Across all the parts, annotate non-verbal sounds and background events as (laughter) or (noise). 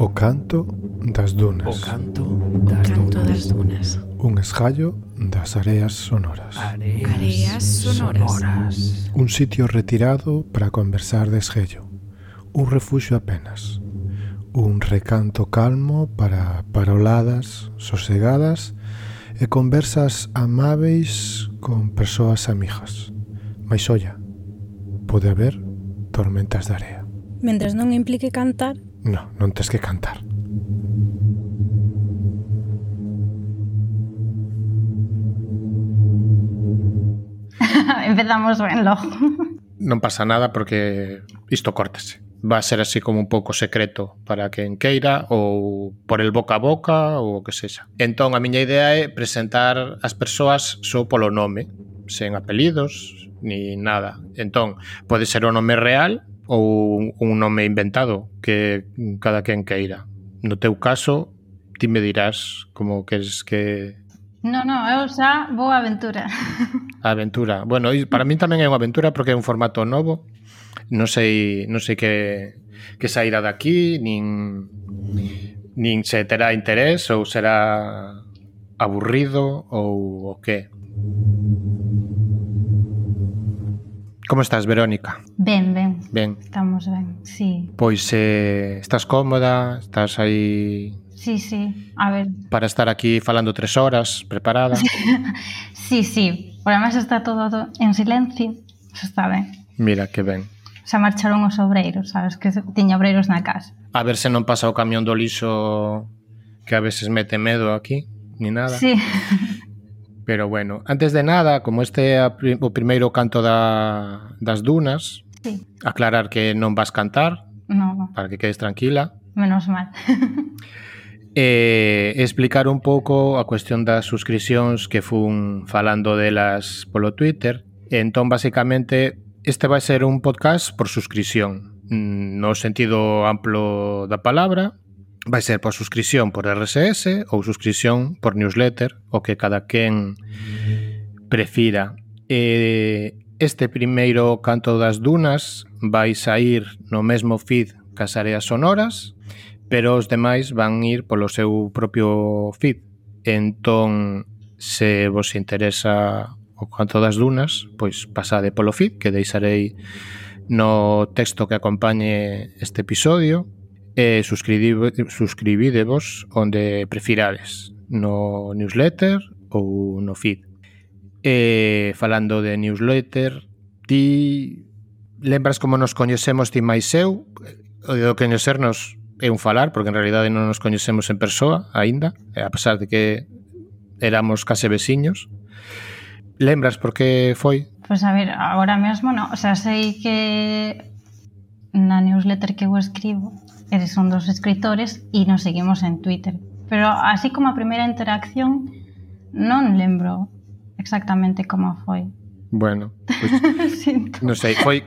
O canto das dunas. O canto das, o canto dunas. das dunas. Un esgallo das areas sonoras. Areas, areas sonoras. sonoras. Un sitio retirado para conversar de esgello. Un refuxio apenas. Un recanto calmo para paroladas sosegadas e conversas amáveis con persoas amigas. Mais olla, pode haber tormentas de area. Mentres non implique cantar, No, non tes que cantar. (laughs) Empezamos ben logo. (laughs) Non pasa nada porque isto córtese. Va a ser así como un pouco secreto para quen queira ou por el boca a boca ou o que sexa. Entón a miña idea é presentar as persoas só polo nome, sen apelidos ni nada. Entón, pode ser o nome real ou un nome inventado que cada quen queira. No teu caso, ti me dirás como queres que... No, no, eu xa vou a aventura. (laughs) A aventura. Bueno, para min tamén é unha aventura porque é un formato novo. Non sei, non sei que, que sairá daqui, nin, nin se terá interés ou será aburrido ou o que. Como estás, Verónica? Ben, ben. Ben. Estamos ben, sí. Pois eh, estás cómoda, estás aí Sí, sí, a ver. Para estar aquí falando tres horas, preparada. (laughs) sí, sí, por además está todo en silencio, eso está ben. Mira, que ben. Xa marcharon os obreiros, sabes, que tiña obreiros na casa. A ver se non pasa o camión do lixo que a veces mete medo aquí, ni nada. Sí. (laughs) Pero bueno, antes de nada, como este é o primeiro canto da, das dunas, sí. aclarar que non vas cantar, no. para que quedes tranquila. Menos mal. (laughs) e explicar un pouco a cuestión das suscripcións que fun falando delas polo Twitter. Entón, basicamente, este vai ser un podcast por suscripción, mm, no sentido amplo da palabra, vai ser por suscripción por RSS ou suscripción por newsletter, o que cada quen prefira. Eh, este primeiro canto das dunas vai sair no mesmo feed cas áreas sonoras, pero os demais van ir polo seu propio feed. Entón, se vos interesa o canto das dunas, pois pasade polo feed que deixarei no texto que acompañe este episodio Eh, e suscribidevos onde prefirades, no newsletter ou no feed. E falando de newsletter, ti lembras como nos coñecemos ti máis eu? O de coñecernos é un falar, porque en realidade non nos coñecemos en persoa aínda, a pesar de que éramos case veciños. Lembras por que foi? Pois pues a ver, agora mesmo non, o sea, sei que na newsletter que eu escribo eres un dos escritores e nos seguimos en Twitter. Pero así como a primeira interacción non lembro exactamente como foi. Bueno, pues, non sei, foi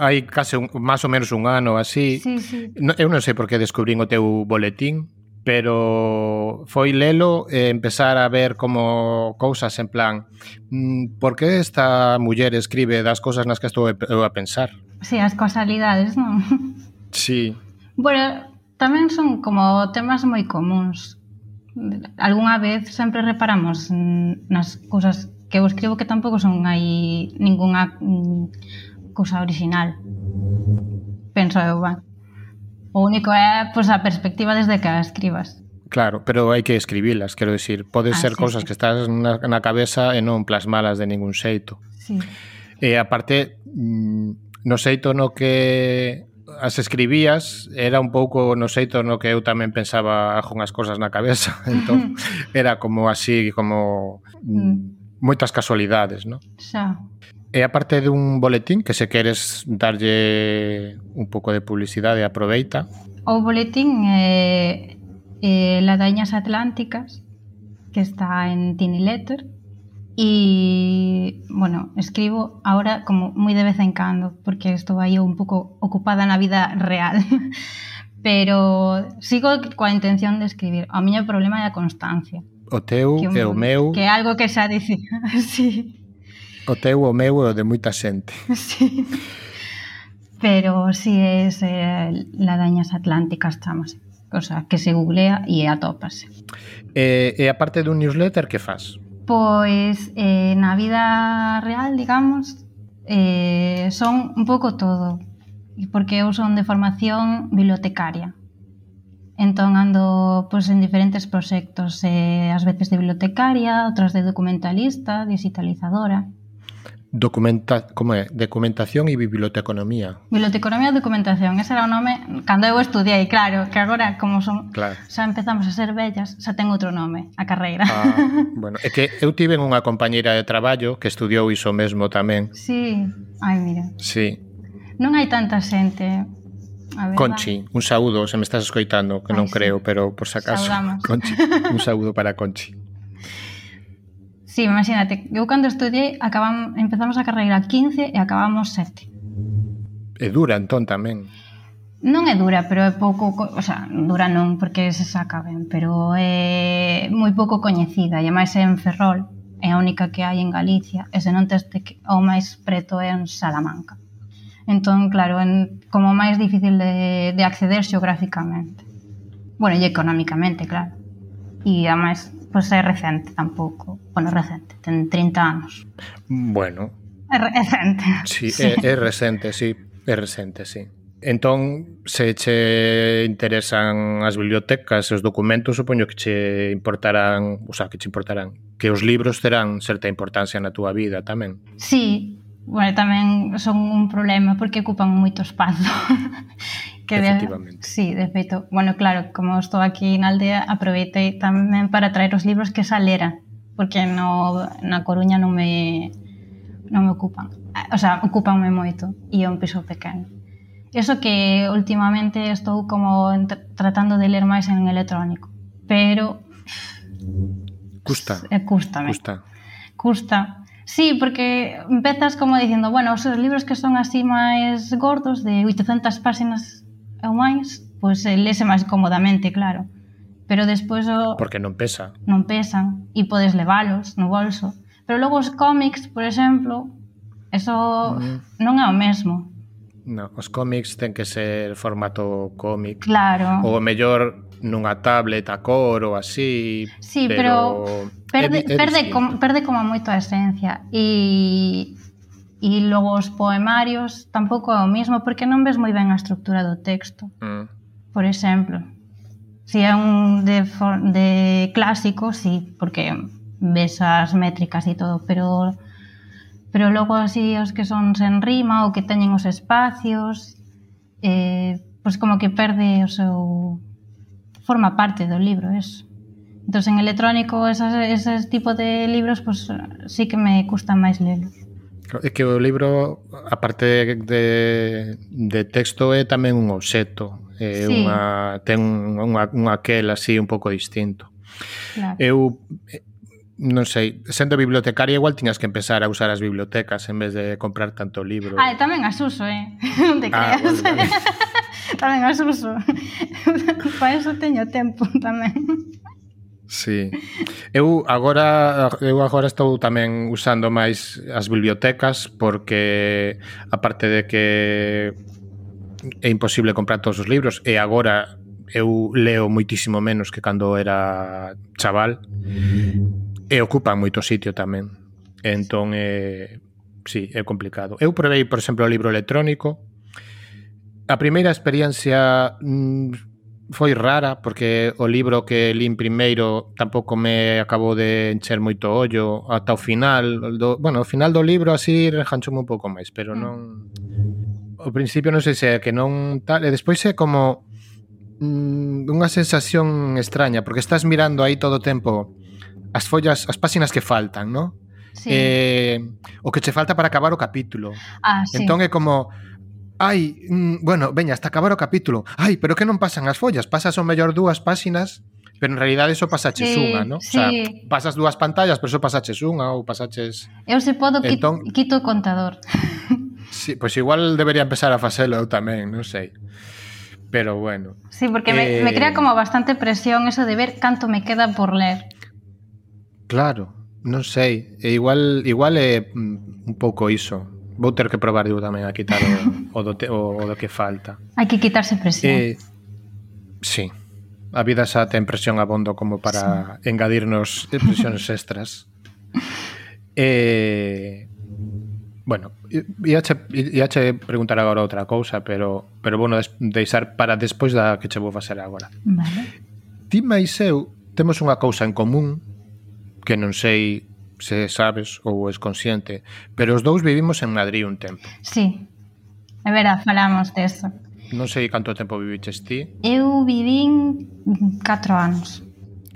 hai case un, máis ou menos un ano así. Sí, sí. No, eu non sei por que descubrín o teu boletín, pero foi lelo e empezar a ver como cousas en plan mm, por que esta muller escribe das cousas nas que estou a pensar? Sí, as causalidades, non? Sí, Bueno, tamén son como temas moi comuns. Algúnha vez sempre reparamos nas cousas que eu escribo que tampouco son aí ningunha mm, cousa original. Penso eu, va. O único é pois, a perspectiva desde que a escribas. Claro, pero hai que escribilas, quero dicir, pode ah, ser sí, cousas sí. que estás na, na cabeza e non plasmalas de ningún xeito. Sí. E aparte, mm, no xeito no que as escribías era un pouco no xeito no que eu tamén pensaba algunhas cousas na cabeza, (laughs) entón era como así, como mm. moitas casualidades, non? Xa. E a parte dun boletín que se queres darlle un pouco de publicidade, aproveita. O boletín é eh, eh, Ladañas Atlánticas, que está en Tiny Letter, E, bueno, escribo ahora como moi de vez en cando, porque estou aí un pouco ocupada na vida real. (laughs) Pero sigo coa intención de escribir. O miño problema é a constancia. O teu que un, e o meu... Que é algo que xa dicía, (laughs) sí. O teu, o meu e o de moita xente. (laughs) Sí. Pero si sí, é eh, ladañas atlánticas, chamase. O sea, que se googlea e atópase. E, eh, e a parte dun newsletter, que faz? Pois eh, na vida real, digamos, eh, son un pouco todo. Porque eu son de formación bibliotecaria. Entón ando pois, en diferentes proxectos, eh, ás veces de bibliotecaria, outras de documentalista, digitalizadora. Documenta, como é? Documentación e biblioteconomía. Biblioteconomía e documentación, ese era o nome cando eu estudiei, claro, que agora como son claro. xa empezamos a ser vellas, xa ten outro nome a carreira. Ah, bueno, é que eu tive unha compañeira de traballo que estudiou iso mesmo tamén. Sí, ai, mira. Sí. Non hai tanta xente, a Conchi, un saúdo, se me estás escoitando, que ai, non sí. creo, pero por si acaso, Saudamos. Conchi, un saúdo para Conchi. (laughs) Sí, imagínate, eu cando estudiei acabam, empezamos a carreira 15 e acabamos 7. É dura entón tamén. Non é dura, pero é pouco, o sea, dura non porque se saca ben, pero é moi pouco coñecida e máis en Ferrol, é a única que hai en Galicia, e se non tes que o máis preto é en Salamanca. Entón, claro, en, como máis difícil de, de acceder xeográficamente. Bueno, e económicamente, claro. E ademais, pois é recente tampouco bueno, recente, ten 30 anos. Bueno. É recente. Sí, sí. É, é recente, sí, é recente, sí. Entón, se che interesan as bibliotecas e os documentos, supoño que che importarán, o sea, que che importarán, que os libros terán certa importancia na túa vida tamén. Sí, bueno, tamén son un problema porque ocupan moito espazo. (laughs) que Efectivamente. De, sí, de feito, bueno, claro, como estou aquí na aldea, aproveitei tamén para traer os libros que xa lera porque no, na Coruña non me, non me ocupan. O sea, ocupanme moito e é un piso pequeno. Eso que últimamente estou como tratando de ler máis en electrónico, pero... Custa. Eh, Cústame. Custa. Custa. Sí, porque empezas como dicindo, bueno, os libros que son así máis gordos, de 800 páxinas ou máis, pois pues, eh, lese máis cómodamente, claro pero despois o... Porque non pesa. Non pesan, e podes leválos no bolso. Pero logo os cómics, por exemplo, eso mm. non é o mesmo. No, os cómics ten que ser formato cómic. Claro. Ou mellor nunha tablet a cor ou así. Sí, pero, pero perde, é, é perde, com, perde como moito a esencia. E, e logo os poemarios tampouco é o mismo porque non ves moi ben a estructura do texto. Mm. Por exemplo. Si é un de, de clásico, sí, porque ves as métricas e todo, pero pero logo así os que son sen rima ou que teñen os espacios eh, pois como que perde o seu forma parte do libro eso entón en electrónico esas, ese tipo de libros pois sí que me custa máis lelos É que o libro, aparte de, de texto, é tamén un obxeto é sí. unha ten unha unha aquel así un pouco distinto. Claro. Eu eh, non sei, sendo bibliotecaria igual tiñas que empezar a usar as bibliotecas en vez de comprar tanto libro. Ah, tamén as uso, eh. (laughs) Non te ah, creas. Ah, bueno, vale. (laughs) tamén as uso. (laughs) Para eso teño tempo tamén. Sí. Eu agora eu agora estou tamén usando máis as bibliotecas porque aparte de que é imposible comprar todos os libros e agora eu leo moitísimo menos que cando era chaval e ocupan moito sitio tamén. Entón é sí, é complicado. Eu probei, por exemplo, o libro electrónico. A primeira experiencia mm, foi rara porque o libro que lín primeiro tampouco me acabou de encher moito ollo ata o final do, bueno, o final do libro así rejanchoume un pouco máis, pero mm. non ao principio non sei se é que non tal, e despois é como mm, unha sensación extraña, porque estás mirando aí todo o tempo as follas, as páxinas que faltan, non? Sí. Eh, o que che falta para acabar o capítulo. Ah, sí. Entón é como Ai, mm, bueno, veña, hasta acabar o capítulo. Ai, pero que non pasan as follas, pasas o mellor dúas páxinas pero en realidad eso pasaches sí, unha, ¿no? Sí. O sea, pasas dúas pantallas, pero eso pasaches unha ou pasaches... Eu se podo entón... quito o contador. (laughs) Sí, pois igual debería empezar a facelo eu tamén, non sei. Pero bueno. Sí, porque eh... me, me crea eh, como bastante presión eso de ver canto me queda por ler. Claro, non sei. E igual igual é mm, un pouco iso. Vou ter que probar eu tamén a quitar (laughs) o, o, do, te, o, o do que falta. Hai que quitarse presión. Eh, sí. A vida xa ten presión abondo como para sí. engadirnos presións (laughs) extras. eh, Bueno, IH preguntar agora outra cousa, pero pero bueno, des, deixar para despois da que che vou facer agora. Vale. Ti máis eu temos unha cousa en común que non sei se sabes ou es consciente, pero os dous vivimos en Madrid un tempo. Sí. É verdad, falamos deso. Non sei canto tempo viviches ti. Eu vivín 4 anos.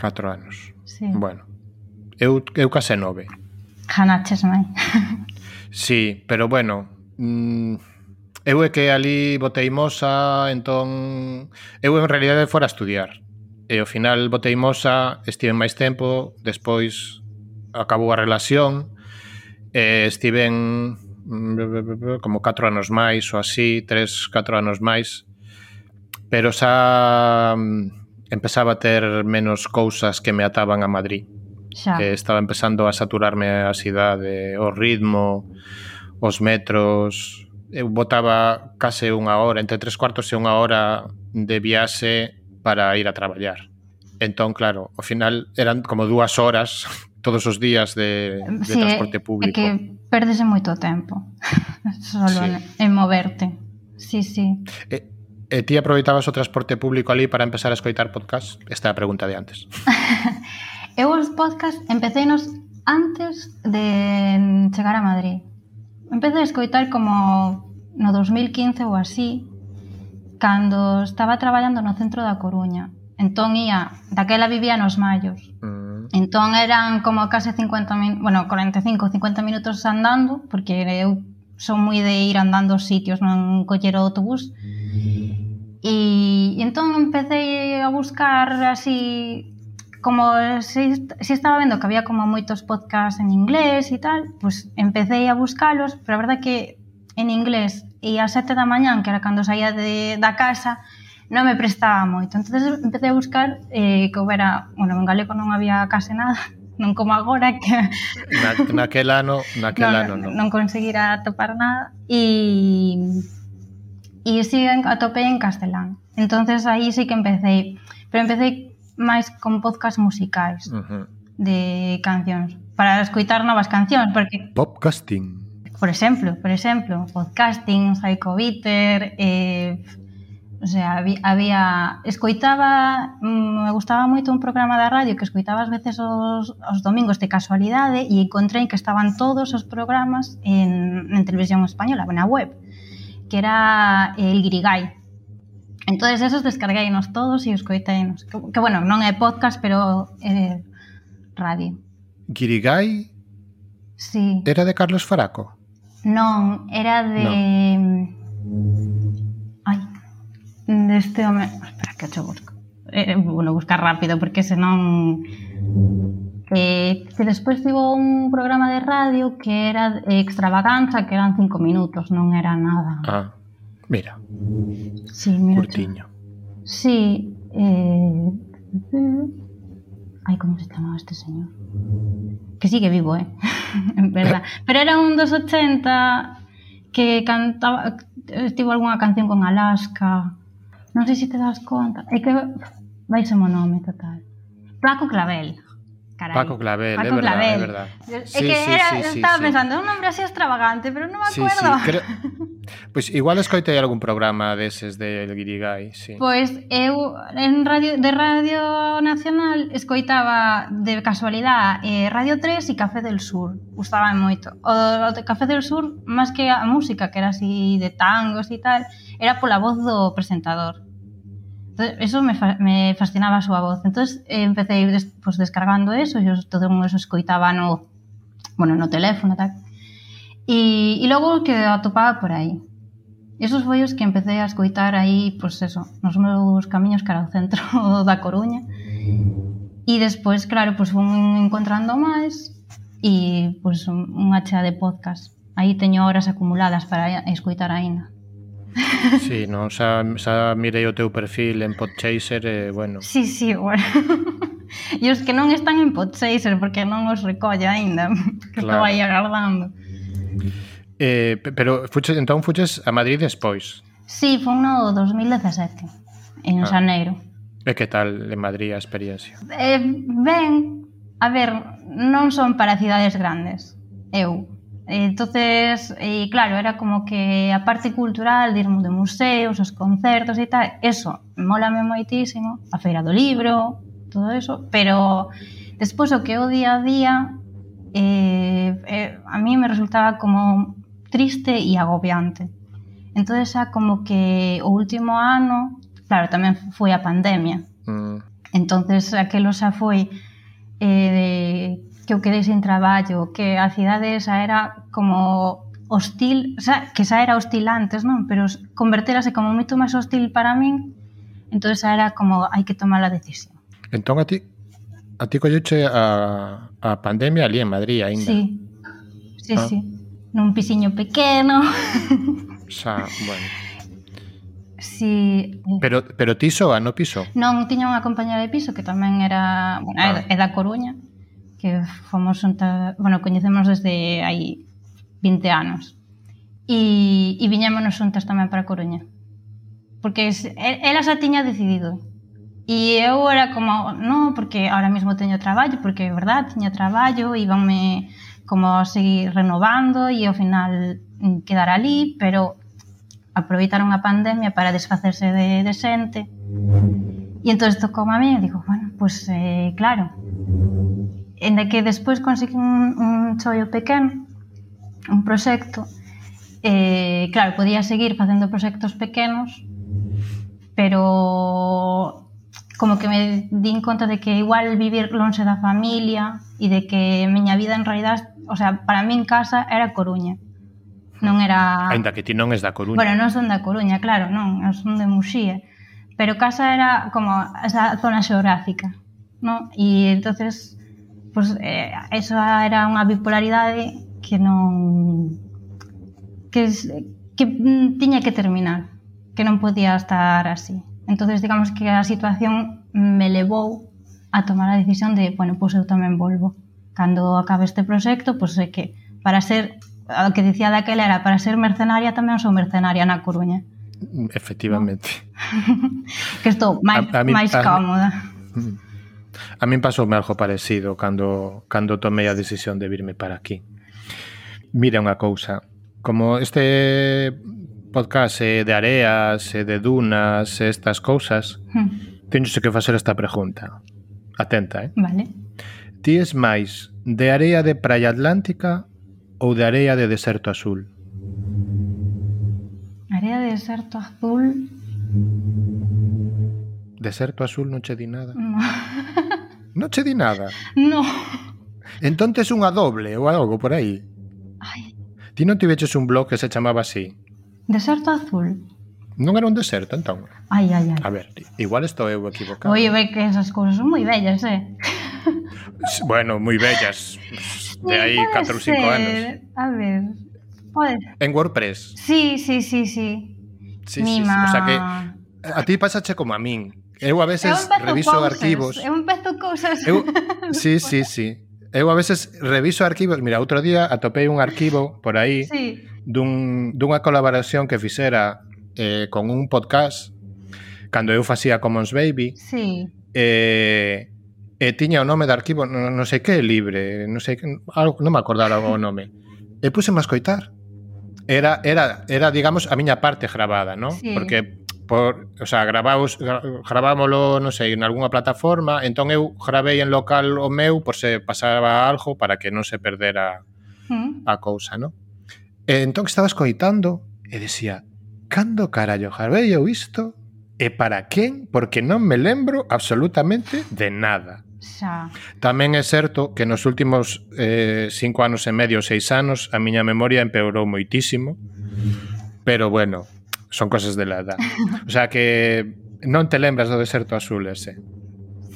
4 anos. Sí. Bueno. Eu eu case nove. Janaches mai. (laughs) Sí, pero bueno, mmm... Eu é que ali botei mosa, entón... Eu en realidade fora a estudiar. E ao final botei mosa, estive máis tempo, despois acabou a relación, e estiven mm, como 4 anos máis ou así, 3, 4 anos máis, pero xa mm, empezaba a ter menos cousas que me ataban a Madrid. Xa. Eh, estaba empezando a saturarme a cidade, o ritmo, os metros, eu botaba case unha hora, entre tres cuartos e unha hora de viaxe para ir a traballar. Entón, claro, ao final eran como dúas horas (laughs) todos os días de, de sí, transporte público. É que perdese moito tempo (laughs) solo sí. en moverte. Sí, sí. E, e ti aproveitabas o transporte público ali para empezar a escoitar podcast? Esta é a pregunta de antes. (laughs) Eu os podcast empecéinos antes de chegar a Madrid. Empecé a escoitar como no 2015 ou así, cando estaba traballando no centro da Coruña. Entón ia, daquela vivía nos Mallos. Mm. Entón eran como case 50 min, bueno, 45, 50 minutos andando, porque eu son moi de ir andando aos sitios, non coller o autobús. E, e entón empecé a buscar así como se, se estaba vendo que había como moitos podcasts en inglés e tal, pues empecé a buscalos, pero a verdade que en inglés e a sete da mañán, que era cando saía de, da casa, non me prestaba moito. entonces empecé a buscar eh, que houbera, bueno, en galego non había case nada, (laughs) non como agora que Na, naquel ano, naquel non, ano non. non conseguira atopar nada e e siguen atopei en castelán. Entonces aí sí que empecé, pero empecé máis con podcast musicais uh -huh. de cancións para escoitar novas cancións porque Popcasting por exemplo, por exemplo, podcasting, Psycho Bitter, eh, o sea, había escoitaba, mm, me gustaba moito un programa da radio que escoitaba ás veces os, os domingos de casualidade e encontrei que estaban todos os programas en, en televisión española, na web, que era El Guirigay, entonces esos descargueinos todos e os coiteinos. Que, que, bueno, non é podcast, pero é radio. Guirigay Sí. Era de Carlos Faraco? Non, era de... No. Ai, deste home... Espera, que eu busco. Eh, eh bueno, buscar rápido, porque senón... Eh, que despois tivo un programa de radio que era extravaganza, que eran cinco minutos, non era nada. Ah. Mira. Sí, mira. Curtiño. Sí. Eh... Ai, como se chamaba este señor? Que sigue vivo, eh? (laughs) en verdad. Pero era un dos 80 que cantaba... Estivo algunha canción con Alaska. Non sei se te das conta. É que vai ser o nome total. Paco Clavel. Caray. Paco Clavel, Paco é Clavel. verdad, é verdad. É sí, que sí, era, sí, estaba sí, pensando, un nombre así extravagante, pero non me acuerdo. Sí, sí. Creo... (laughs) Pois igual escoitei algún programa deses del Guirigay, sí. Pois eu en radio de Radio Nacional escoitaba de casualidade eh, Radio 3 e Café del Sur. Gustaba moito. O, o de Café del Sur, máis que a música, que era así de tangos e tal, era pola voz do presentador. Entonces, eso me, fa, me fascinaba a súa voz. Entonces eh, empecé des, pues, descargando eso, e todo eso escoitaba no, bueno, no teléfono e tal E, e logo que atopaba por aí. Esos foi que empecé a escoitar aí, pois eso, nos meus camiños cara ao centro (laughs) da Coruña. E despois, claro, pois fun encontrando máis e pois unha chea de podcast. Aí teño horas acumuladas para escoitar aínda. (laughs) Sí, non, xa, xa mirei o teu perfil en Podchaser e, bueno... Sí, sí, bueno. (laughs) e os que non están en Podchaser porque non os recolle aínda, que claro. estou aí agardando. Eh, pero fuches, entón fuches a Madrid despois. Sí, foi no 2017, en ah. Xaneiro. E que tal en Madrid a experiencia? Eh, ben, a ver, non son para cidades grandes, eu. Entonces, e claro, era como que a parte cultural, de irmos de museos, os concertos e tal, eso, mólame moitísimo, a feira do libro, todo eso, pero despois o que o día a día eh, eh, a mí me resultaba como triste e agobiante. Entón, xa como que o último ano, claro, tamén foi a pandemia. Mm. Entonces aquelo xa foi eh, de, que eu quedei sin traballo, que a cidade xa era como hostil, xa, que xa era hostil antes, non? Pero converterase como moito máis hostil para min, entón xa era como hai que tomar a decisión. Entón a ti A ti colleche a, a pandemia ali en Madrid aínda. Sí, sí, ah. sí. Nun pisiño pequeno. Xa, bueno. Si... Pero, pero ti soa no piso? Non, tiña unha compañera de piso que tamén era, bueno, ah. é da Coruña, que fomos unta, bueno, coñecemos desde aí 20 anos. E, e viñámonos xuntas tamén para Coruña. Porque es, xa tiña decidido E eu era como, non, porque ahora mesmo teño traballo, porque é verdad, tiña traballo, íbanme como a seguir renovando e ao final quedar ali, pero aproveitaron a pandemia para desfacerse de, de xente. E entón tocou a mí e digo, bueno, pois pues, eh, claro. Enda que despois conseguí un, un chollo pequeno, un proxecto, eh, claro, podía seguir facendo proxectos pequenos, pero como que me din conta de que igual vivir lonxe da familia e de que a miña vida en realidad, o sea, para mí en casa era Coruña. Non era... Ainda que ti non es da Coruña. Bueno, non son da Coruña, claro, non, son de Muxía. Pero casa era como esa zona xeográfica, non? E entonces, pues, eh, esa era unha bipolaridade que non... que, que tiña que terminar, que non podía estar así. Entonces, digamos que a situación me levou a tomar a decisión de, bueno, pois eu tamén volvo. Cando acabe este proxecto, pois é que para ser, o que dicía daquela era, para ser mercenaria tamén sou mercenaria na Coruña. Mm, efectivamente. No? (laughs) que estou máis, a, a máis a, cómoda. Mm. A min pasoume algo parecido cando, cando tomei a decisión de virme para aquí. Mira unha cousa, como este podcast eh, de areas, eh, de dunas, estas cousas, hmm. teñose que facer esta pregunta. Atenta, eh? Vale. Ti es máis de area de praia atlántica ou de area de deserto azul? Area de deserto azul... Deserto azul non che di nada? No. (laughs) non che di nada? No. Entón tes unha doble ou algo por aí? Ai. Ti non tiveches un blog que se chamaba así? Deserto azul. Non era un deserto, entón? Ai, ai, ai. A ver, igual estou eu equivocado. Oi, ve que esas cousas son moi vellas, eh? bueno, moi vellas. De aí 4 ou 5 anos. A ver, pode... En WordPress. Sí, sí, sí, sí. Sí, Mima. sí, sí. O sea que a ti pasache como a min. Eu a veces eu reviso cousas. arquivos. Eu empezo cousas. Eu... (laughs) Sí, sí, sí. Eu a veces reviso arquivos. Mira, outro día atopei un arquivo por aí. Sí dun, dunha colaboración que fixera eh, con un podcast cando eu facía Commons Baby. Sí. Eh, e tiña o nome de arquivo, non, non sei que libre, non sei que, algo, non me acordara o nome. E puse a escoitar. Era, era, era, digamos, a miña parte grabada, non? Sí. Porque por, o sea, gravaos, gravámolo, non sei, en algunha plataforma, entón eu gravei en local o meu por se pasaba algo para que non se perdera mm. a cousa, non? E entón estaba escoitando e decía, cando carallo eu isto? E para quen? Porque non me lembro absolutamente de nada. Xa. Tamén é certo que nos últimos eh, cinco anos e medio, seis anos, a miña memoria empeorou moitísimo. Pero bueno, son cosas de la edad. O sea que non te lembras do deserto azul ese.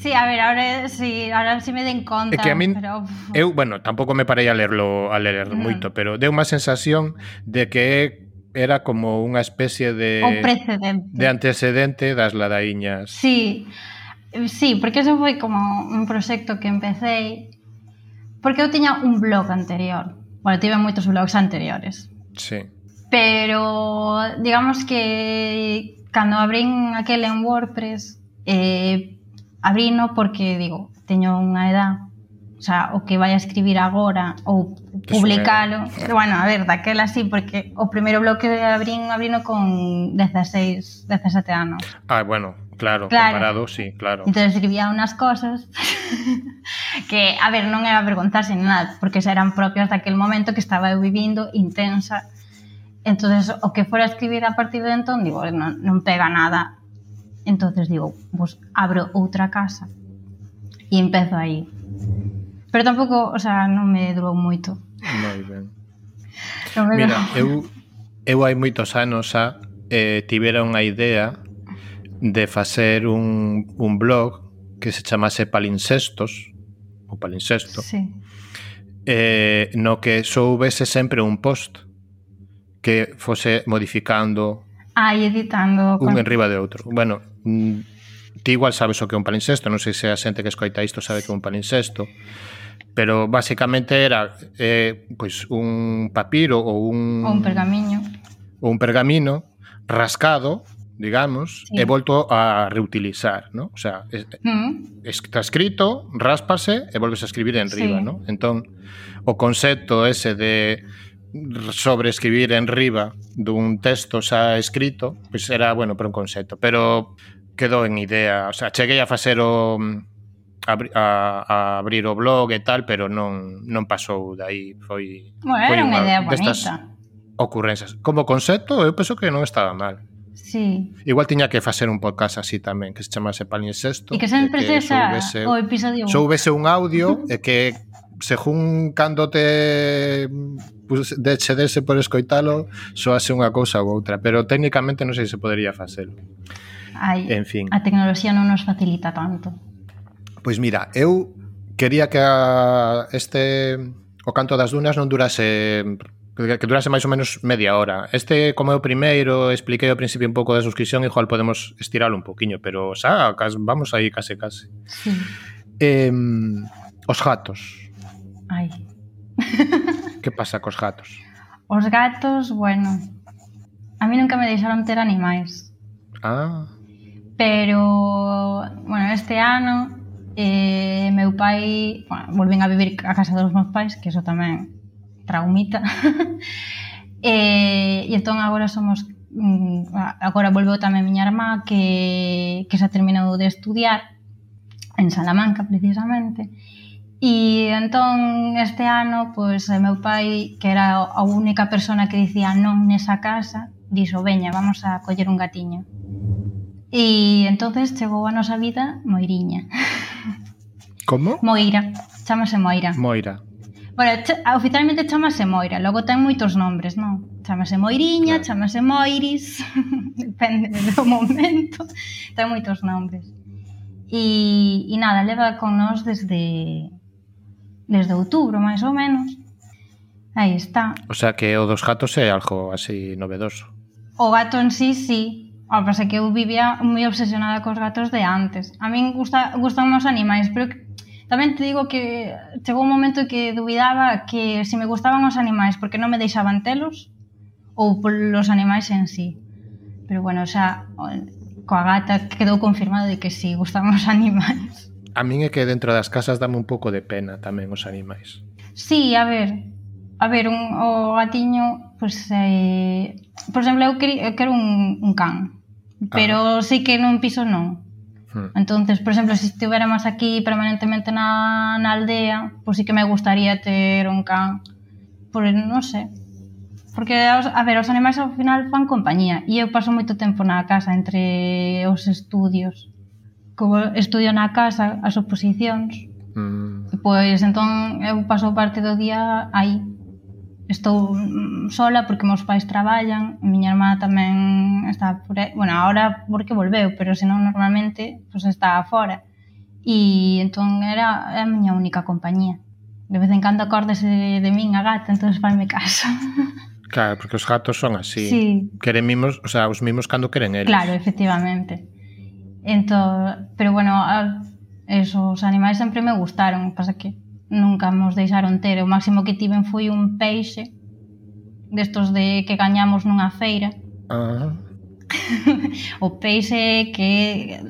Sí, a ver, ahora sí, ahora sí me den conta. É que a min, pero... (laughs) eu, bueno, tampouco me parei a lerlo a ler mm. moito, pero deu unha sensación de que era como unha especie de o precedente. de antecedente das ladaiñas. Sí. Sí, porque eso foi como un proxecto que empecé porque eu tiña un blog anterior. Bueno, tive moitos blogs anteriores. Sí. Pero digamos que cando abrín aquel en WordPress eh, abrino porque digo, teño unha edad O sea, o que vai a escribir agora ou publicalo. Pero, bueno, a ver, daquela sí, porque o primeiro bloque de Abrín abrino con 16, 17 anos. Ah, bueno, claro, claro. comparado, sí, claro. Entón escribía unhas cosas (laughs) que, a ver, non era avergonzarse en nada, porque xa eran propias daquel momento que estaba eu vivindo intensa. entonces o que fora a escribir a partir de entón, digo, non, non pega nada Entonces digo, pues abro outra casa e empezo aí. Pero tampouco, o sea, non me durou moito. Moi ben. (laughs) Non me Mira, eu, eu hai moitos anos xa eh, tivera unha idea de facer un, un blog que se chamase Palincestos, o Palincesto, sí. eh, no que soubese sempre un post que fose modificando ah, editando un con... enriba de outro. Bueno, ti igual sabes o que é un palincesto, non sei se a xente que escoita isto sabe que é un palincesto, pero basicamente era eh, pois un papiro ou un... Ou un pergamiño. Ou un pergamino rascado, digamos, sí. e volto a reutilizar, ¿no? O sea, es, mm. está escrito, ráspase e volves a escribir en riba, sí. ¿no? Entón, o concepto ese de sobreescribir en riba dun texto xa escrito, pois era, bueno, para un concepto, pero quedou en idea, o sea, cheguei a facer o mm, a, a, a abrir o blog e tal, pero non non pasou dai, foi bueno, foi unha idea destas ocurrencias. Como concepto, eu penso que non estaba mal. Sí. Igual tiña que facer un podcast así tamén, que se chamase Palinsesto. E que sempre que esa o episodio. Soubese un audio e que según cando te pues, de cedese por escoitalo, soase unha cousa ou outra, pero técnicamente non sei se podería facelo. Ai, en fin. A tecnoloxía non nos facilita tanto. Pois mira, eu quería que a este o canto das dunas non durase que durase máis ou menos media hora. Este, como é o primeiro, expliquei ao principio un pouco da suscripción, igual podemos estiralo un poquiño, pero xa, vamos aí case case. Sí. Eh, os gatos. Ai. que pasa cos gatos? Os gatos, bueno, a mí nunca me deixaron ter animais. Ah. Pero, bueno, este ano eh, meu pai, bueno, volvín a vivir a casa dos meus pais, que eso tamén traumita. (laughs) eh, e entón agora somos mm, agora volveu tamén miña irmá que, que xa terminou de estudiar en Salamanca precisamente E entón este ano, pois, pues, eh, meu pai, que era a única persona que dicía non nesa casa, dixo, veña, vamos a coller un gatiño. E entonces chegou a nosa vida Moiriña. (laughs) Como? Moira. Chámase Moira. Moira. Bueno, oficialmente chamase Moira, logo ten moitos nombres, non? Chamase Moiriña, claro. chamase Moiris, (laughs) depende do momento, ten moitos nombres. E, e nada, leva con nós desde desde outubro, máis ou menos. Aí está. O sea que o dos gatos é algo así novedoso. O gato en sí, sí. O que pasa que eu vivía moi obsesionada cos gatos de antes. A min gusta, gustan os animais, pero que, tamén te digo que chegou un momento que duvidaba que se me gustaban os animais porque non me deixaban telos ou polos animais en sí. Pero bueno, xa coa gata quedou confirmado de que sí, gustaban os (laughs) animais. A min é que dentro das casas dame un pouco de pena tamén os animais. Sí, a ver, a ver, un, o gatiño, pois, pues, eh, por exemplo, eu, eu quero un, un can, ah. pero ah. sí que nun piso non. Hmm. Entonces, por exemplo, se si estivéramos aquí permanentemente na, na aldea, pois pues sí que me gustaría ter un can. Por, non sei, Porque, a ver, os animais ao final fan compañía e eu paso moito tempo na casa entre os estudios como estudio na casa as oposicións, mm. pois entón eu paso parte do día aí. Estou sola porque meus pais traballan, a miña irmá tamén está por aí, bueno, ahora porque volveu, pero senón normalmente pois está fora. E entón era a miña única compañía. De vez en cando acórdese de min a gata, entón faime caso. (laughs) Claro, porque os gatos son así. Sí. Queren mimos, o sea, os mimos cando queren eles. Claro, efectivamente. Entón, pero bueno, a, esos animais sempre me gustaron, pasa que nunca nos deixaron ter. O máximo que tiven foi un peixe destos de que gañamos nunha feira. Ah. (laughs) o peixe que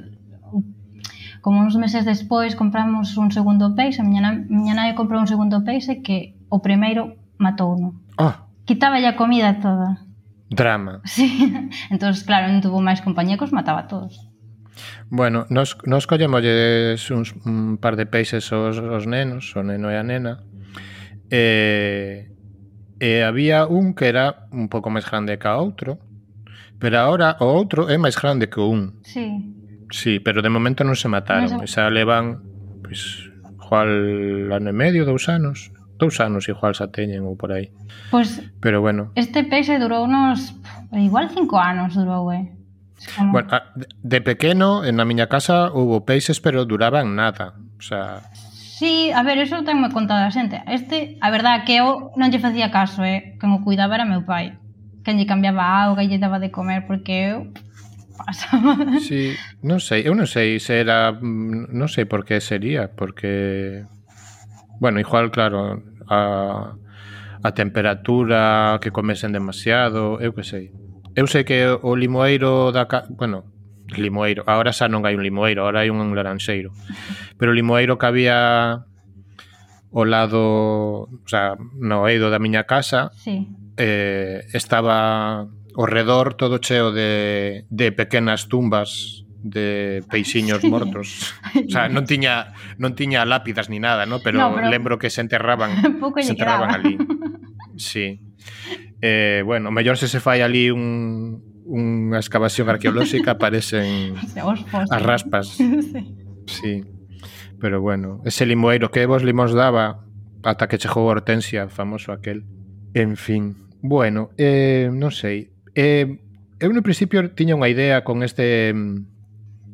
como uns meses despois compramos un segundo peixe, a miña, na, miña nai comprou un segundo peixe que o primeiro matouno. Ah. Quitaba a comida toda. Drama. Sí. (laughs) Entón, claro, non tuvo máis compañía que os mataba todos. Bueno, nos, nos collemos uns, un par de peixes aos, aos nenos, o neno e a nena, e, e había un que era un pouco máis grande que a outro, pero agora o outro é máis grande que o un. Sí. Sí, pero de momento non se mataron. Non se... Levan, pois, cual igual ano e medio, dous anos. Dous anos igual xa teñen ou por aí. Pois, pero bueno. Este peixe durou unos, igual cinco anos durou, eh? Bueno, de pequeno, en na miña casa, houve peixes, pero duraban nada. O sea... Sí, a ver, eso tenme contado a xente. Este, a verdad, que eu non lle facía caso, eh? Quen o cuidaba era meu pai. Quen lle cambiaba a auga e lle daba de comer, porque eu pasaba. Sí, non sei, eu non sei se era... Mm, non sei por que sería, porque... Bueno, igual, claro, a, a temperatura, que comesen demasiado, eu que sei. Eu sei que o limoeiro da... Ca... Bueno, limoeiro. Agora xa non hai un limoeiro, agora hai un laranxeiro. Pero o limoeiro que había ao lado, o sea, no eido da miña casa, sí. eh, estaba ao redor todo cheo de, de pequenas tumbas de peixiños sí. mortos. O sea, non tiña non tiña lápidas ni nada, ¿no? Pero, no, pero lembro que se enterraban, (laughs) se enterraban ali. (laughs) Sí. Eh, bueno, mellor se se fai ali un, unha excavación arqueolóxica (laughs) aparecen as raspas. (laughs) sí. sí. Pero bueno, ese limoeiro que vos limos daba ata que chegou Hortensia, famoso aquel. En fin, bueno, eh, non sei. Eh, eu no principio tiña unha idea con este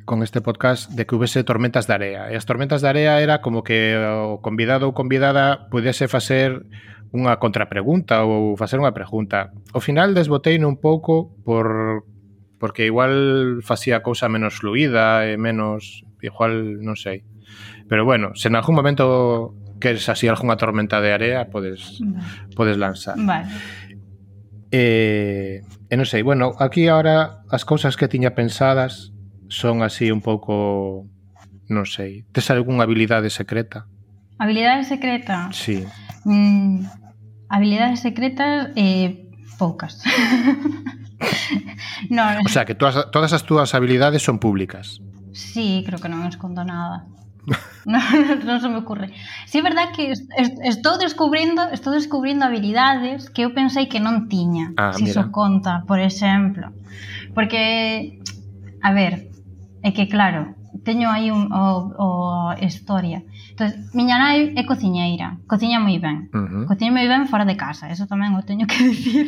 con este podcast de que houvese tormentas de area. E as tormentas de area era como que o convidado ou convidada pudese facer unha contrapregunta ou facer unha pregunta. Ao final desbotei un pouco por porque igual facía cousa menos fluida e menos igual non sei. Pero bueno, se en algún momento queres así algunha tormenta de area, podes vale. podes lanzar. Vale. Eh, e non sei, bueno, aquí ahora as cousas que tiña pensadas son así un pouco non sei, tes algunha habilidade secreta? Habilidade secreta? Sí. Mm, habilidades secretas, eh, poucas. (laughs) no, o sea, que todas, todas as túas habilidades son públicas. Sí, creo que non escondo nada. (laughs) non, non, se me ocurre. Si sí, é verdad que est estou descubrindo, estou descubrindo habilidades que eu pensei que non tiña, ah, si mira. so conta, por exemplo. Porque a ver, é que claro, teño aí un, o, o historia. Entón, miña nai é cociñeira, cociña moi ben. Uh -huh. Cociña moi ben fora de casa, eso tamén o teño (laughs) que dicir.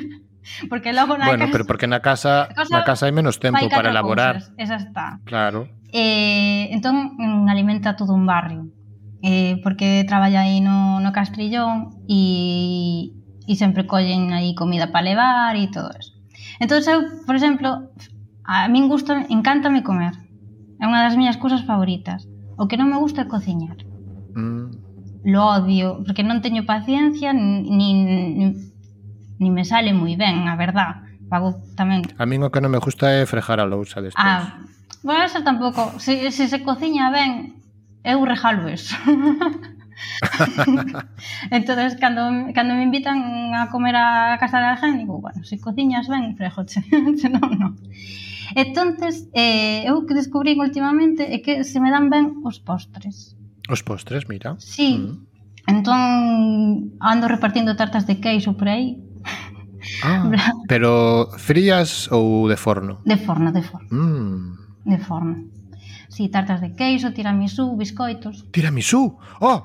Porque logo na bueno, casa... pero porque na casa, casa na casa hai menos tempo para elaborar. Cousas, esa está. Claro. Eh, entón alimenta todo un barrio. Eh, porque traballa aí no, no Castrillón e, e sempre collen aí comida para levar e todo eso. Entón, eu, por exemplo, a min gusta, encántame comer É unha das miñas cousas favoritas. O que non me gusta é cociñar. Mm. Lo odio, porque non teño paciencia, nin, nin me sale moi ben, a verdad. Pago tamén. A min o que non me gusta é frejar a lousa despois. Ah, bueno, eso tampouco. Se, se se cociña ben, eu rejalo eso. (laughs) entonces cando, cando me invitan a comer a casa de alguén digo, bueno, se cociñas ben, frejoche (laughs) se non, non Entonces, eh, eu que descubrín últimamente é que se me dan ben os postres. Os postres, mira. Sí. Mm. Entón ando repartindo tartas de queixo por aí. Ah, (laughs) pero frías ou de forno? De forno, de forno. Mm. De forno. Sí, tartas de queixo, tiramisú, biscoitos. Tiramisú? Oh!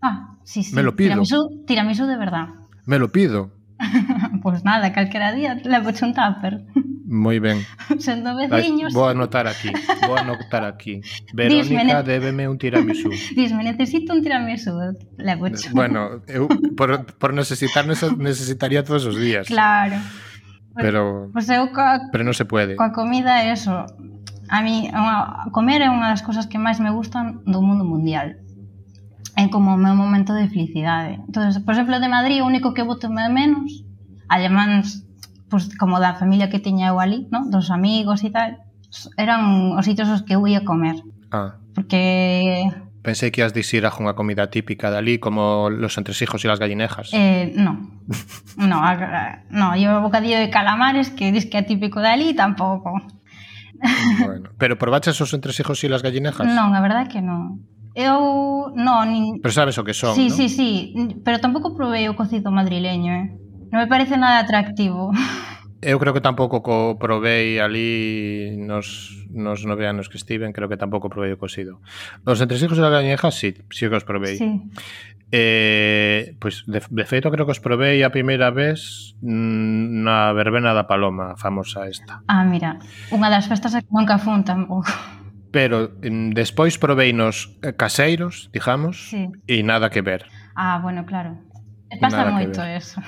Ah, sí, sí. Me lo pido. Tiramisú, tiramisú de verdad. Me lo pido. pois (laughs) pues nada, calquera día levo un tupper. (laughs) Moi ben. Son do veciños. Vou anotar aquí. Vou anotar aquí. (laughs) Verónica Dísmene... débeme un tiramisú. (laughs) Dísme, necesito un tiramisú. Levocho. (laughs) Bueno, eu por, por necesitar necesitaría todos os días. Claro. Pero pues, pues eu coa, pero non se pode. Coa comida é eso. A mí unha, comer é unha das cousas que máis me gustan do mundo mundial. É como o meu momento de felicidade. Entonces, por exemplo, de Madrid, o único que boto menos alemáns pues, como da familia que tiña eu ali, ¿no? dos amigos e tal, eran os sitios os que eu ia comer. Ah. Porque... Pensei que as disir a unha comida típica dali, como los entresijos e las gallinejas. Eh, no. (laughs) no, a, a, no, yo bocadillo de calamares que dis que é típico dali, tampouco. bueno, pero probaches os entresijos e las gallinejas? Non, a verdade que non. Eu non... Nin... Pero sabes o que son, Sí, ¿no? sí, sí, pero tampouco provei o cocido madrileño, eh? Non me parece nada atractivo. Eu creo que tampouco co provei ali nos, nos nove anos que estiven, creo que tampouco provei o cocido. Os entresijos da gañeja, sí, sí que os provei. Sí. Eh, pois, de, de feito, creo que os provei a primeira vez mm, na verbena da Paloma, famosa esta. Ah, mira, unha das festas que nunca fun tampouco. Pero mm, despois provei nos eh, caseiros, digamos, sí. e nada que ver. Ah, bueno, claro. Pasa Nada moito eso.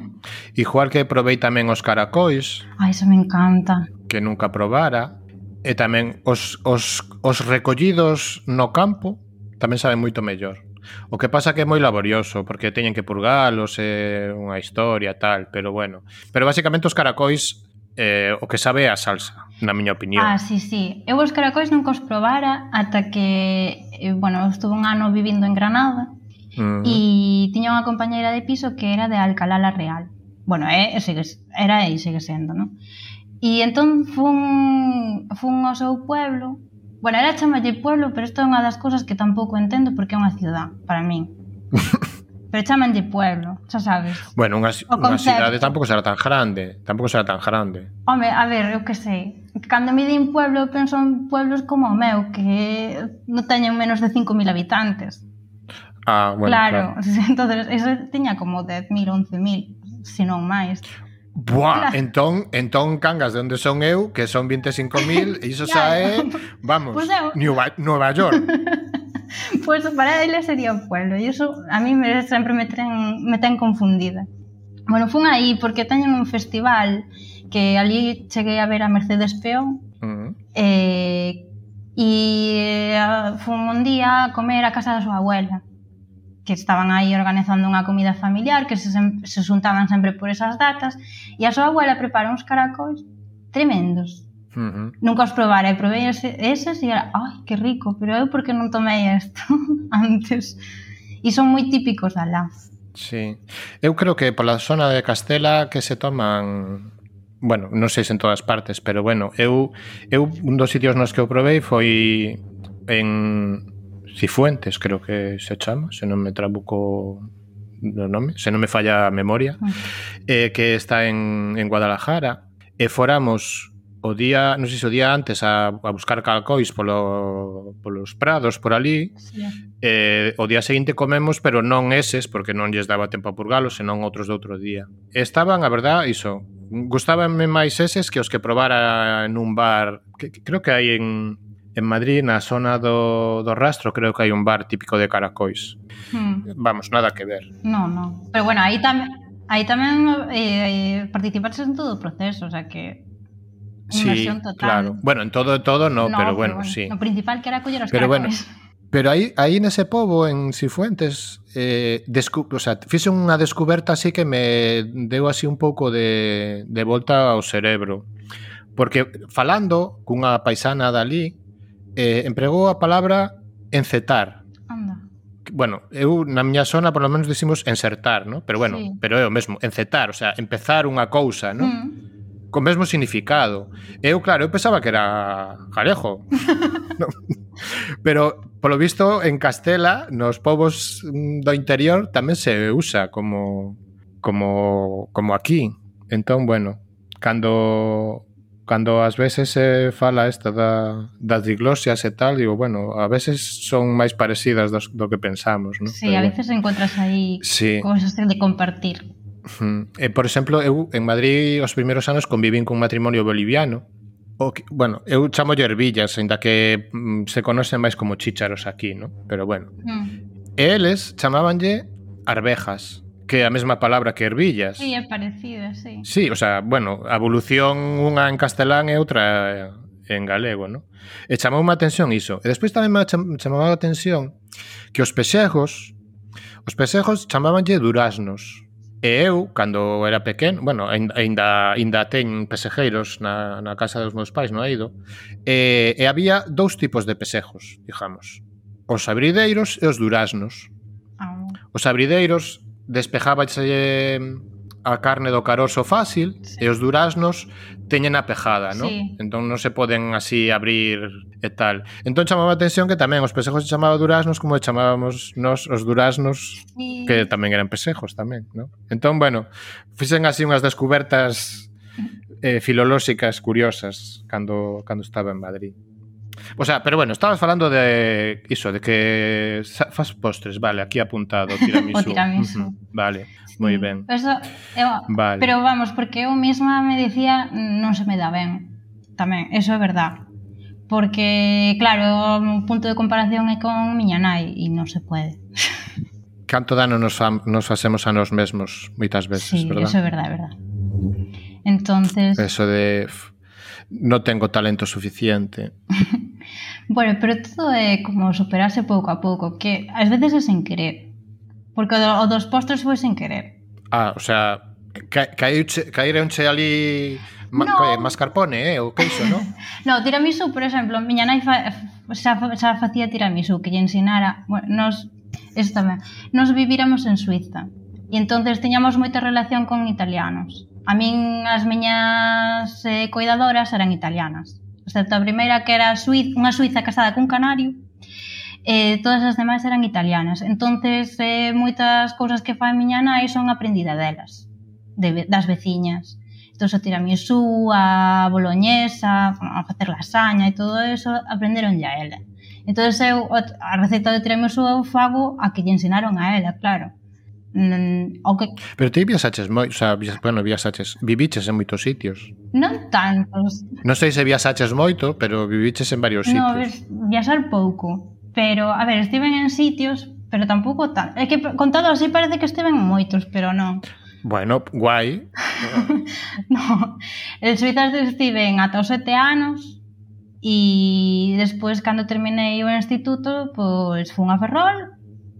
(laughs) Igual que probei tamén os caracois. Ai, eso me encanta. Que nunca probara. E tamén os, os, os recollidos no campo tamén saben moito mellor. O que pasa que é moi laborioso, porque teñen que purgalos, é unha historia tal, pero bueno. Pero basicamente os caracois eh, o que sabe é a salsa, na miña opinión. Ah, sí, sí. Eu os caracois nunca os probara ata que, eh, bueno, estuve un ano vivindo en Granada mm. e tiña unha compañeira de piso que era de Alcalá la Real bueno, é, sigue, era e segue sendo non? e entón fun, fun ao seu pueblo bueno, era chamalle pueblo pero isto é unha das cousas que tampouco entendo porque é unha cidade para min (laughs) pero chamanlle pueblo, xa sabes. Bueno, unha, unha cidade tampouco será tan grande, tampouco será tan grande. Home, a ver, eu que sei. Cando me din pueblo, penso en pueblos como o meu, que non teñen menos de 5.000 habitantes. Ah, bueno, claro, claro. (laughs) entonces eso tiña como 10.000, 11.000, se non máis. Buah, claro. entón, entón Cangas de onde son eu, que son 25.000, e (laughs) iso xa é, vamos, pues eu... Nueva, Nueva York. (laughs) pois pues para ele sería o pueblo, e iso a mí me, sempre me ten, me ten confundida. Bueno, fun aí porque teñen un festival que ali cheguei a ver a Mercedes Peón, uh -huh. eh, e eh, fun un día a comer a casa da súa abuela que estaban aí organizando unha comida familiar, que se, se xuntaban sempre por esas datas, e a súa abuela prepara uns caracóis tremendos. Uh -huh. Nunca os probara, e probei ese, eses e era, ai, que rico, pero eu por que non tomei isto (laughs) antes? E son moi típicos da lá. Sí. Eu creo que pola zona de Castela que se toman bueno, non sei se en todas partes, pero bueno, eu eu un dos sitios nos que eu probei foi en Cifuentes, creo que se chama, se non me trabuco no nome, se non me falla a memoria, ah. eh, que está en, en Guadalajara, e foramos o día, non sei se o día antes a, a buscar calcois polo, polos prados por ali sí. eh, o día seguinte comemos pero non eses porque non lles daba tempo a purgalos senón outros do outro día. Estaban, a verdad, iso gustábanme máis eses que os que probara en un bar que, que creo que hai en En Madrid, na zona do, do rastro, creo que hai un bar típico de Caracois. Hmm. Vamos, nada que ver. No, no. Pero bueno, aí tamén aí tamén eh, participarse en todo o proceso, o sea que sí, total. claro. Bueno, en todo todo no, no pero, bueno, pero bueno, sí. O principal que era coller os pero caracois. Bueno, Pero aí, aí nese pobo, en Cifuentes, eh, descu o sea, fixe unha descoberta así que me deu así un pouco de, de volta ao cerebro. Porque falando cunha paisana dali, eh, empregou a palabra encetar. Anda. Bueno, eu na miña zona por lo menos dicimos encertar, ¿no? pero bueno, sí. pero é o mesmo, encetar, o sea, empezar unha cousa, ¿no? Mm. Con mesmo significado. Eu, claro, eu pensaba que era jalejo. (laughs) no. Pero, polo visto, en Castela, nos povos mm, do interior tamén se usa como como como aquí. Entón, bueno, cando cando ás veces se fala esta da, das diglosias e tal, digo, bueno, a veces son máis parecidas dos, do que pensamos, non? Sí, Pero, a veces encontras aí sí. cosas de compartir. Eh. E, por exemplo, eu en Madrid os primeiros anos convivín cun matrimonio boliviano, o que, bueno, eu chamo ervillas, ainda que mm, se conocen máis como chícharos aquí, ¿no? Pero bueno. Mm. E eles chamábanlle arvejas que é a mesma palabra que ervillas. Sí, é parecida, sí. Sí, o sea, bueno, evolución unha en castelán e outra en galego, ¿no? E chamou má atención iso. E despois tamén me chamaba a atención que os pexejos os pexejos chamábanlle duraznos. E eu, cando era pequeno, bueno, aínda aínda ten pesejeiros na, na casa dos meus pais, no Eido, e, e había dous tipos de pesejos, digamos. Os abrideiros e os duraznos. Ah. Os abrideiros despejábache a carne do caroso fácil sí. e os duraznos teñen a pejada, non? Sí. Entón non se poden así abrir e tal. Entón chamaba a atención que tamén os pesejos se chamaba duraznos como chamábamos nos os duraznos sí. que tamén eran pesejos tamén, non? Entón, bueno, fixen así unhas descubertas eh, filolóxicas curiosas cando cando estaba en Madrid. O sea, pero bueno, estabas falando de iso, de que fas postres, vale, aquí apuntado tiramisu. (laughs) o tiramisu. Uh -huh. Vale, sí. moi ben. Eso, eh, eu, vale. Pero vamos, porque eu mesma me dicía non se me dá ben. Tamén, eso é verdad. Porque, claro, o punto de comparación é con miña nai e non se pode. (laughs) Canto dano nos, fam, nos facemos a nos mesmos moitas veces, sí, verdad? Sí, eso é verdad, é verdad. Entonces... Eso de... No tengo talento suficiente. (laughs) Bueno, pero todo é como superarse pouco a pouco, que ás veces é sen querer. Porque o dos postres foi sen querer. Ah, o sea, ca caíronche che ali ma no. Eh, mascarpone, eh, o queixo, non? (laughs) no, tiramisú, por exemplo, miña nai fa, xa, xa facía tiramisú, que lle ensinara... Bueno, nos, eso tamén. Nos viviramos en Suiza. E entonces tiñamos moita relación con italianos. A min as miñas eh, cuidadoras eran italianas excepto a primeira que era suiz, unha suiza casada cun canario, eh, todas as demais eran italianas. Entonces, eh, moitas cousas que fai miña nai son aprendida delas, de, das veciñas. Entón, a tiramisú, a boloñesa, a facer lasaña e todo eso, aprenderon a ela. Entón, eu, a receita do tiramisú eu fago a que lle ensinaron a ela, claro. Okay. Pero ti viaxaches moi, o sea, viax, bueno, viaxaches, viviches en moitos sitios. Non tantos. Non sei se viaxaches moito, pero viviches en varios no, sitios. No, viaxar pouco. Pero, a ver, estiven en sitios, pero tampouco tan... É que contado así parece que estiven moitos, pero non. Bueno, guai. (laughs) no, en Suiza estiven ata os sete anos, e despois cando terminei o instituto, pois fun a Ferrol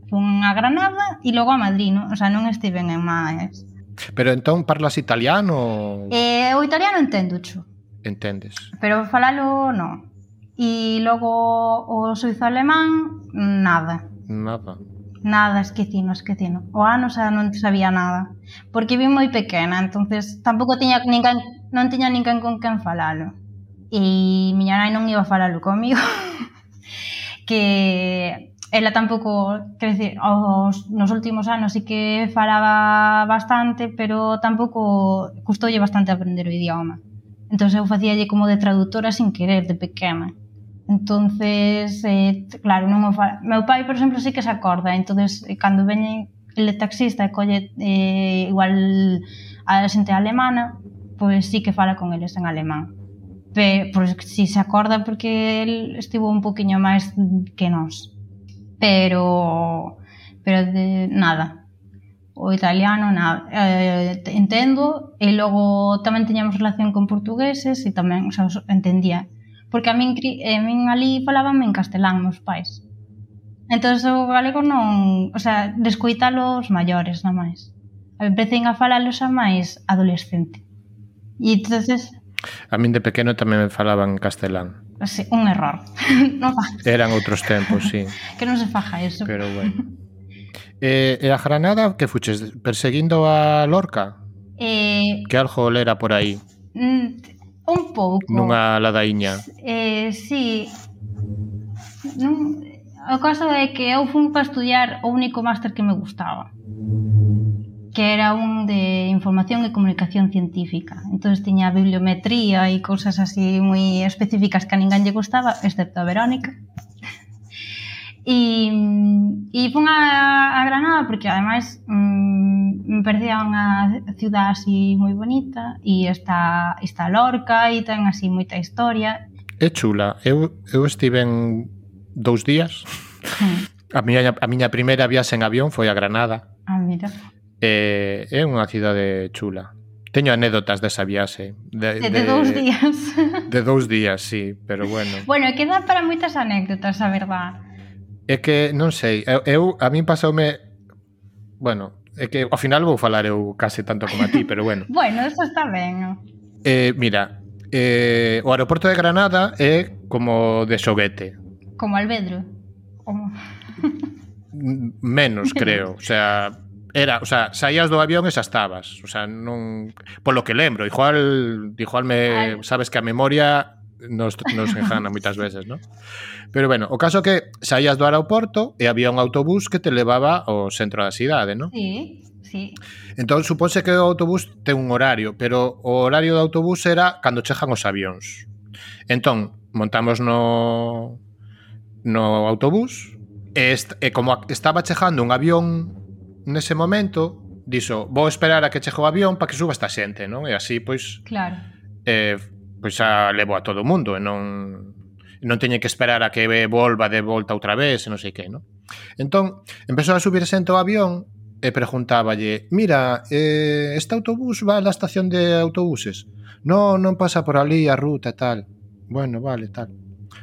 fun a Granada e logo a Madrid, non? O sea, non estiven en máis. Pero entón parlas italiano? Eh, o italiano entendo, xo. Entendes. Pero falalo non. E logo o suizo alemán, nada. Nada. Nada, esquecino, esquecino. O ano xa non sabía nada. Porque vi moi pequena, entonces tampouco tiña ninguén, non tiña ninguén con quen falalo. E miña nai non iba a falalo comigo. (laughs) que ela tampouco, quer dizer, os, nos últimos anos sí que falaba bastante, pero tampouco custoulle bastante aprender o idioma. Entón eu facíalle como de traductora sin querer, de pequena. Entonces, eh, claro, non me fa... Meu pai, por exemplo, sí que se acorda. Entonces, eh, cando veñen el taxista e colle eh, igual a xente alemana, pois sí que fala con eles en alemán. Pero, pois, si se acorda porque el estivo un poquinho máis que nós pero, pero de nada. O italiano, nada. Eh, entendo, e logo tamén teñamos relación con portugueses e tamén, o sea, entendía. Porque a min, eh, a min ali falaban en castelán meus pais. Entón, o galego non... O sea, descoitalo os maiores, non máis. empecé a falalos a máis adolescente. E entonces... A min de pequeno tamén me falaban castelán así, un error. (laughs) non fagas. Eran outros tempos, sí. (laughs) que non se faja eso. Pero (laughs) bueno. Eh, e a Granada que fuches perseguindo a Lorca? Eh, que algo lera por aí. Mm, un pouco. Nunha ladaíña. Eh, sí. Non, o caso é que eu fun para estudiar o único máster que me gustaba que era un de información e comunicación científica. Entonces tiña bibliometría e cousas así moi específicas que a ninguén lle gustaba, excepto a Verónica. (laughs) E, e fun a, a Granada porque ademais mm, me parecía unha ciudad así moi bonita e está, está Lorca e ten así moita historia. É chula. Eu, eu estive en dous días. Sí. A miña, a miña primeira viaxe en avión foi a Granada. Ah, mira. E é unha cidade chula. Teño anécdotas desa viaxe. De, de, de dous días. (laughs) De dous días, sí, pero bueno. Bueno, queda para moitas anécdotas, a verdad. É que, non sei, eu, eu a min pasoume... Bueno, é que ao final vou falar eu case tanto como a ti, pero bueno. (laughs) bueno, eso está ben. Eh, mira, eh, o aeroporto de Granada é como de xoguete. Como Albedro. Como... Menos, (laughs) creo. O sea, era, o sea, saías do avión e xa estabas, o sea, non polo que lembro, igual igual me sabes que a memoria nos, nos enjana moitas veces, non? Pero bueno, o caso que saías do aeroporto e había un autobús que te levaba ao centro da cidade, non? Sí, sí. Entón, supónse que o autobús ten un horario, pero o horario do autobús era cando chejan os avións. Entón, montamos no no autobús e, est, e como estaba chejando un avión nese momento dixo, vou esperar a que chegue o avión para que suba esta xente, non? E así, pois... Claro. Eh, pois a levo a todo o mundo e non non teñe que esperar a que volva de volta outra vez e non sei que, non? Entón, empezou a subir xente ao avión e preguntáballe, mira, eh, este autobús va á estación de autobuses. Non, non pasa por ali a ruta e tal. Bueno, vale, tal.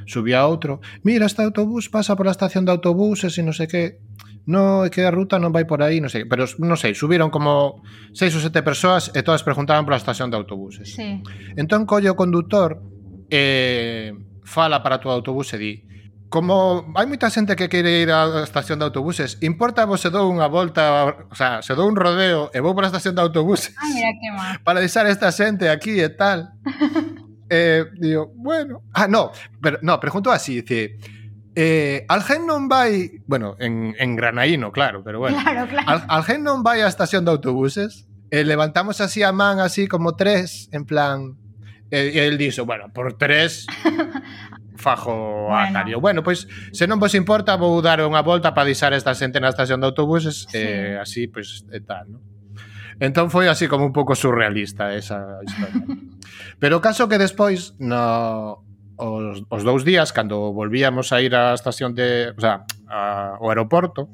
Subía outro, mira, este autobús pasa pola estación de autobuses e non sei que no, é que a ruta non vai por aí, non sei, pero non sei, subiron como seis ou sete persoas e todas preguntaban pola estación de autobuses. Sí. Entón colle o condutor e fala para todo o autobús e di como hai moita xente que quere ir á estación de autobuses, importa vos se dou unha volta, o sea, se dou un rodeo e vou para a estación de autobuses Ay, mira, que mal. (laughs) para deixar esta xente aquí e tal. (laughs) eh, digo, bueno, ah, no, pero, no, pregunto así, dice, Eh, Algen non vai, bueno, en, en Granaíno, claro, pero bueno. Claro, claro. Al, Algen non vai á estación de autobuses. Eh, levantamos así a man, así como tres, en plan... E eh, el dixo, bueno, por tres (laughs) fajo bueno. Cario. Bueno, pois, pues, se non vos importa, vou dar unha volta para avisar esta xente na estación de autobuses, sí. eh, así, pois, pues, e tal, ¿no? Entón foi así como un pouco surrealista esa historia. (laughs) Pero o caso que despois no os, os dous días cando volvíamos a ir á estación de, o sea, a, ao aeroporto,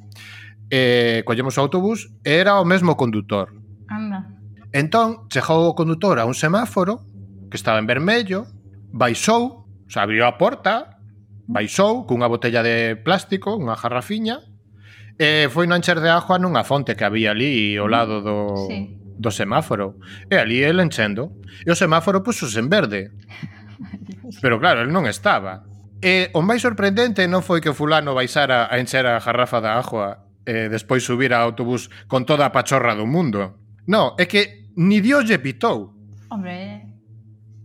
eh, collemos o autobús e era o mesmo condutor. Anda. Entón, chegou o condutor a un semáforo que estaba en vermello, baixou, o sea, abriu a porta, baixou cunha botella de plástico, unha jarrafiña, e foi non encher de agua nunha fonte que había ali ao lado do, sí. do semáforo. E ali el enchendo. E o semáforo puxose en verde. (laughs) Pero claro, el non estaba. E o máis sorprendente non foi que o fulano baixara a encher a jarrafa da agua e despois subir ao autobús con toda a pachorra do mundo. Non, é que ni Dios lle pitou. Hombre,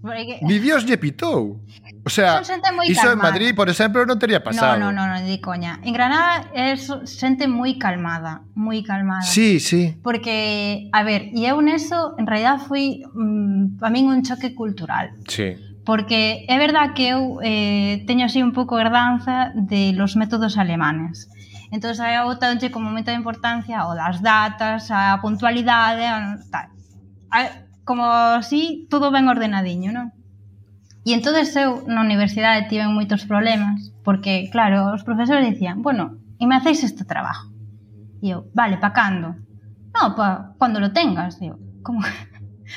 Porque... Ni Dios lle pitou. O sea, iso en Madrid, por exemplo, non teria pasado. No, no, no, no, di coña. En Granada é xente moi calmada, moi calmada. Sí, sí. Porque, a ver, e eu neso, en realidad, foi mm, para min un choque cultural. Sí porque é verdad que eu eh, teño así un pouco herdanza de los métodos alemanes. Entón, hai outra como moita importancia o das datas, a puntualidade, a, tal. A, como así, todo ben ordenadiño, non? E entonces eu na universidade tive moitos problemas, porque, claro, os profesores dicían, bueno, e me hacéis este trabajo. E eu, vale, pa cando? No, pa, cando lo tengas, digo, como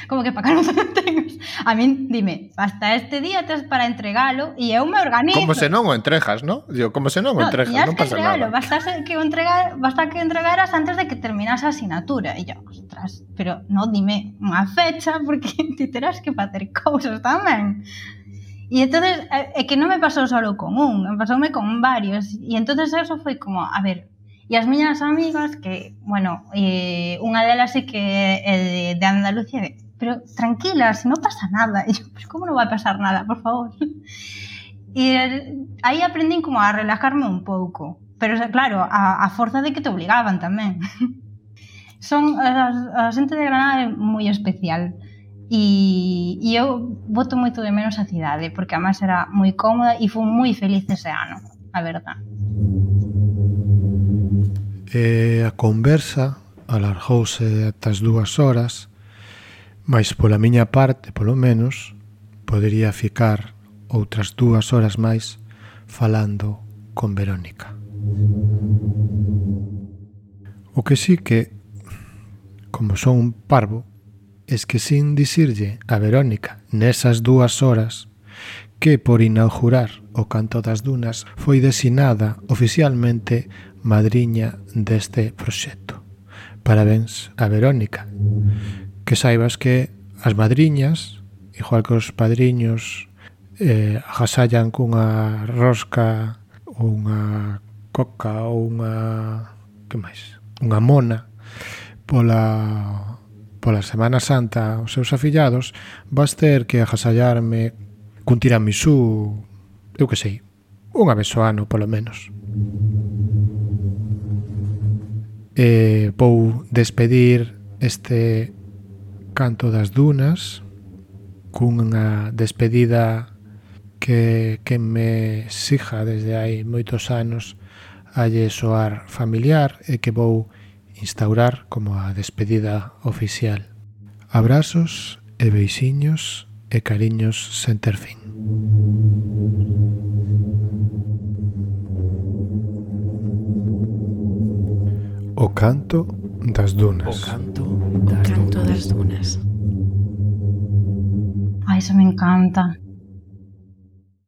Como que para calma (laughs) non tengas. A min, dime, hasta este día tes para entregalo e eu me organizo. Como se non o entregas, ¿no? Digo, como se non o no, entregas, non pasa entregalo, nada. Basta que o entregar, basta que entregaras antes de que terminas a asignatura. E yo, ostras, pero non dime unha fecha porque (laughs) ti terás que facer cousas tamén. E entonces eh, é que non me pasou solo con un, me pasoume con varios. E entonces eso foi como, a ver, E as miñas amigas que, bueno, eh, unha delas é que é de, de Andalucía, pero tranquila, se non pasa nada. (laughs) E eu, pero como non vai pasar nada, por favor? (laughs) E aí aprendín como a relajarme un pouco. Pero claro, a, a forza de que te obligaban tamén. (laughs) Son a, a xente de Granada é moi especial. E, e eu voto moito de menos a cidade, porque a máis era moi cómoda e fui moi feliz ese ano, a verdade. E a conversa alargouse ata as dúas horas, mas pola miña parte, polo menos, podería ficar outras dúas horas máis falando con Verónica. O que sí que, como son un parvo, es que sin dicirlle a Verónica nesas dúas horas que por inaugurar o Canto das Dunas foi designada oficialmente madriña deste proxecto. Parabéns a Verónica. Que saibas que as madriñas, igual que os padriños, eh, agasallan cunha rosca ou unha coca ou unha que máis? Unha mona pola pola Semana Santa os seus afillados, vas ter que agasallarme cun tiramisú, eu que sei, unha vez o ano polo menos. E vou despedir este canto das dunas cunha despedida que, que me sixa desde hai moitos anos a soar familiar e que vou instaurar como a despedida oficial. Abrazos e beixiños e cariños sen ter fin. O canto das dunas. O canto das, o canto das dunas. Ai, eso me encanta.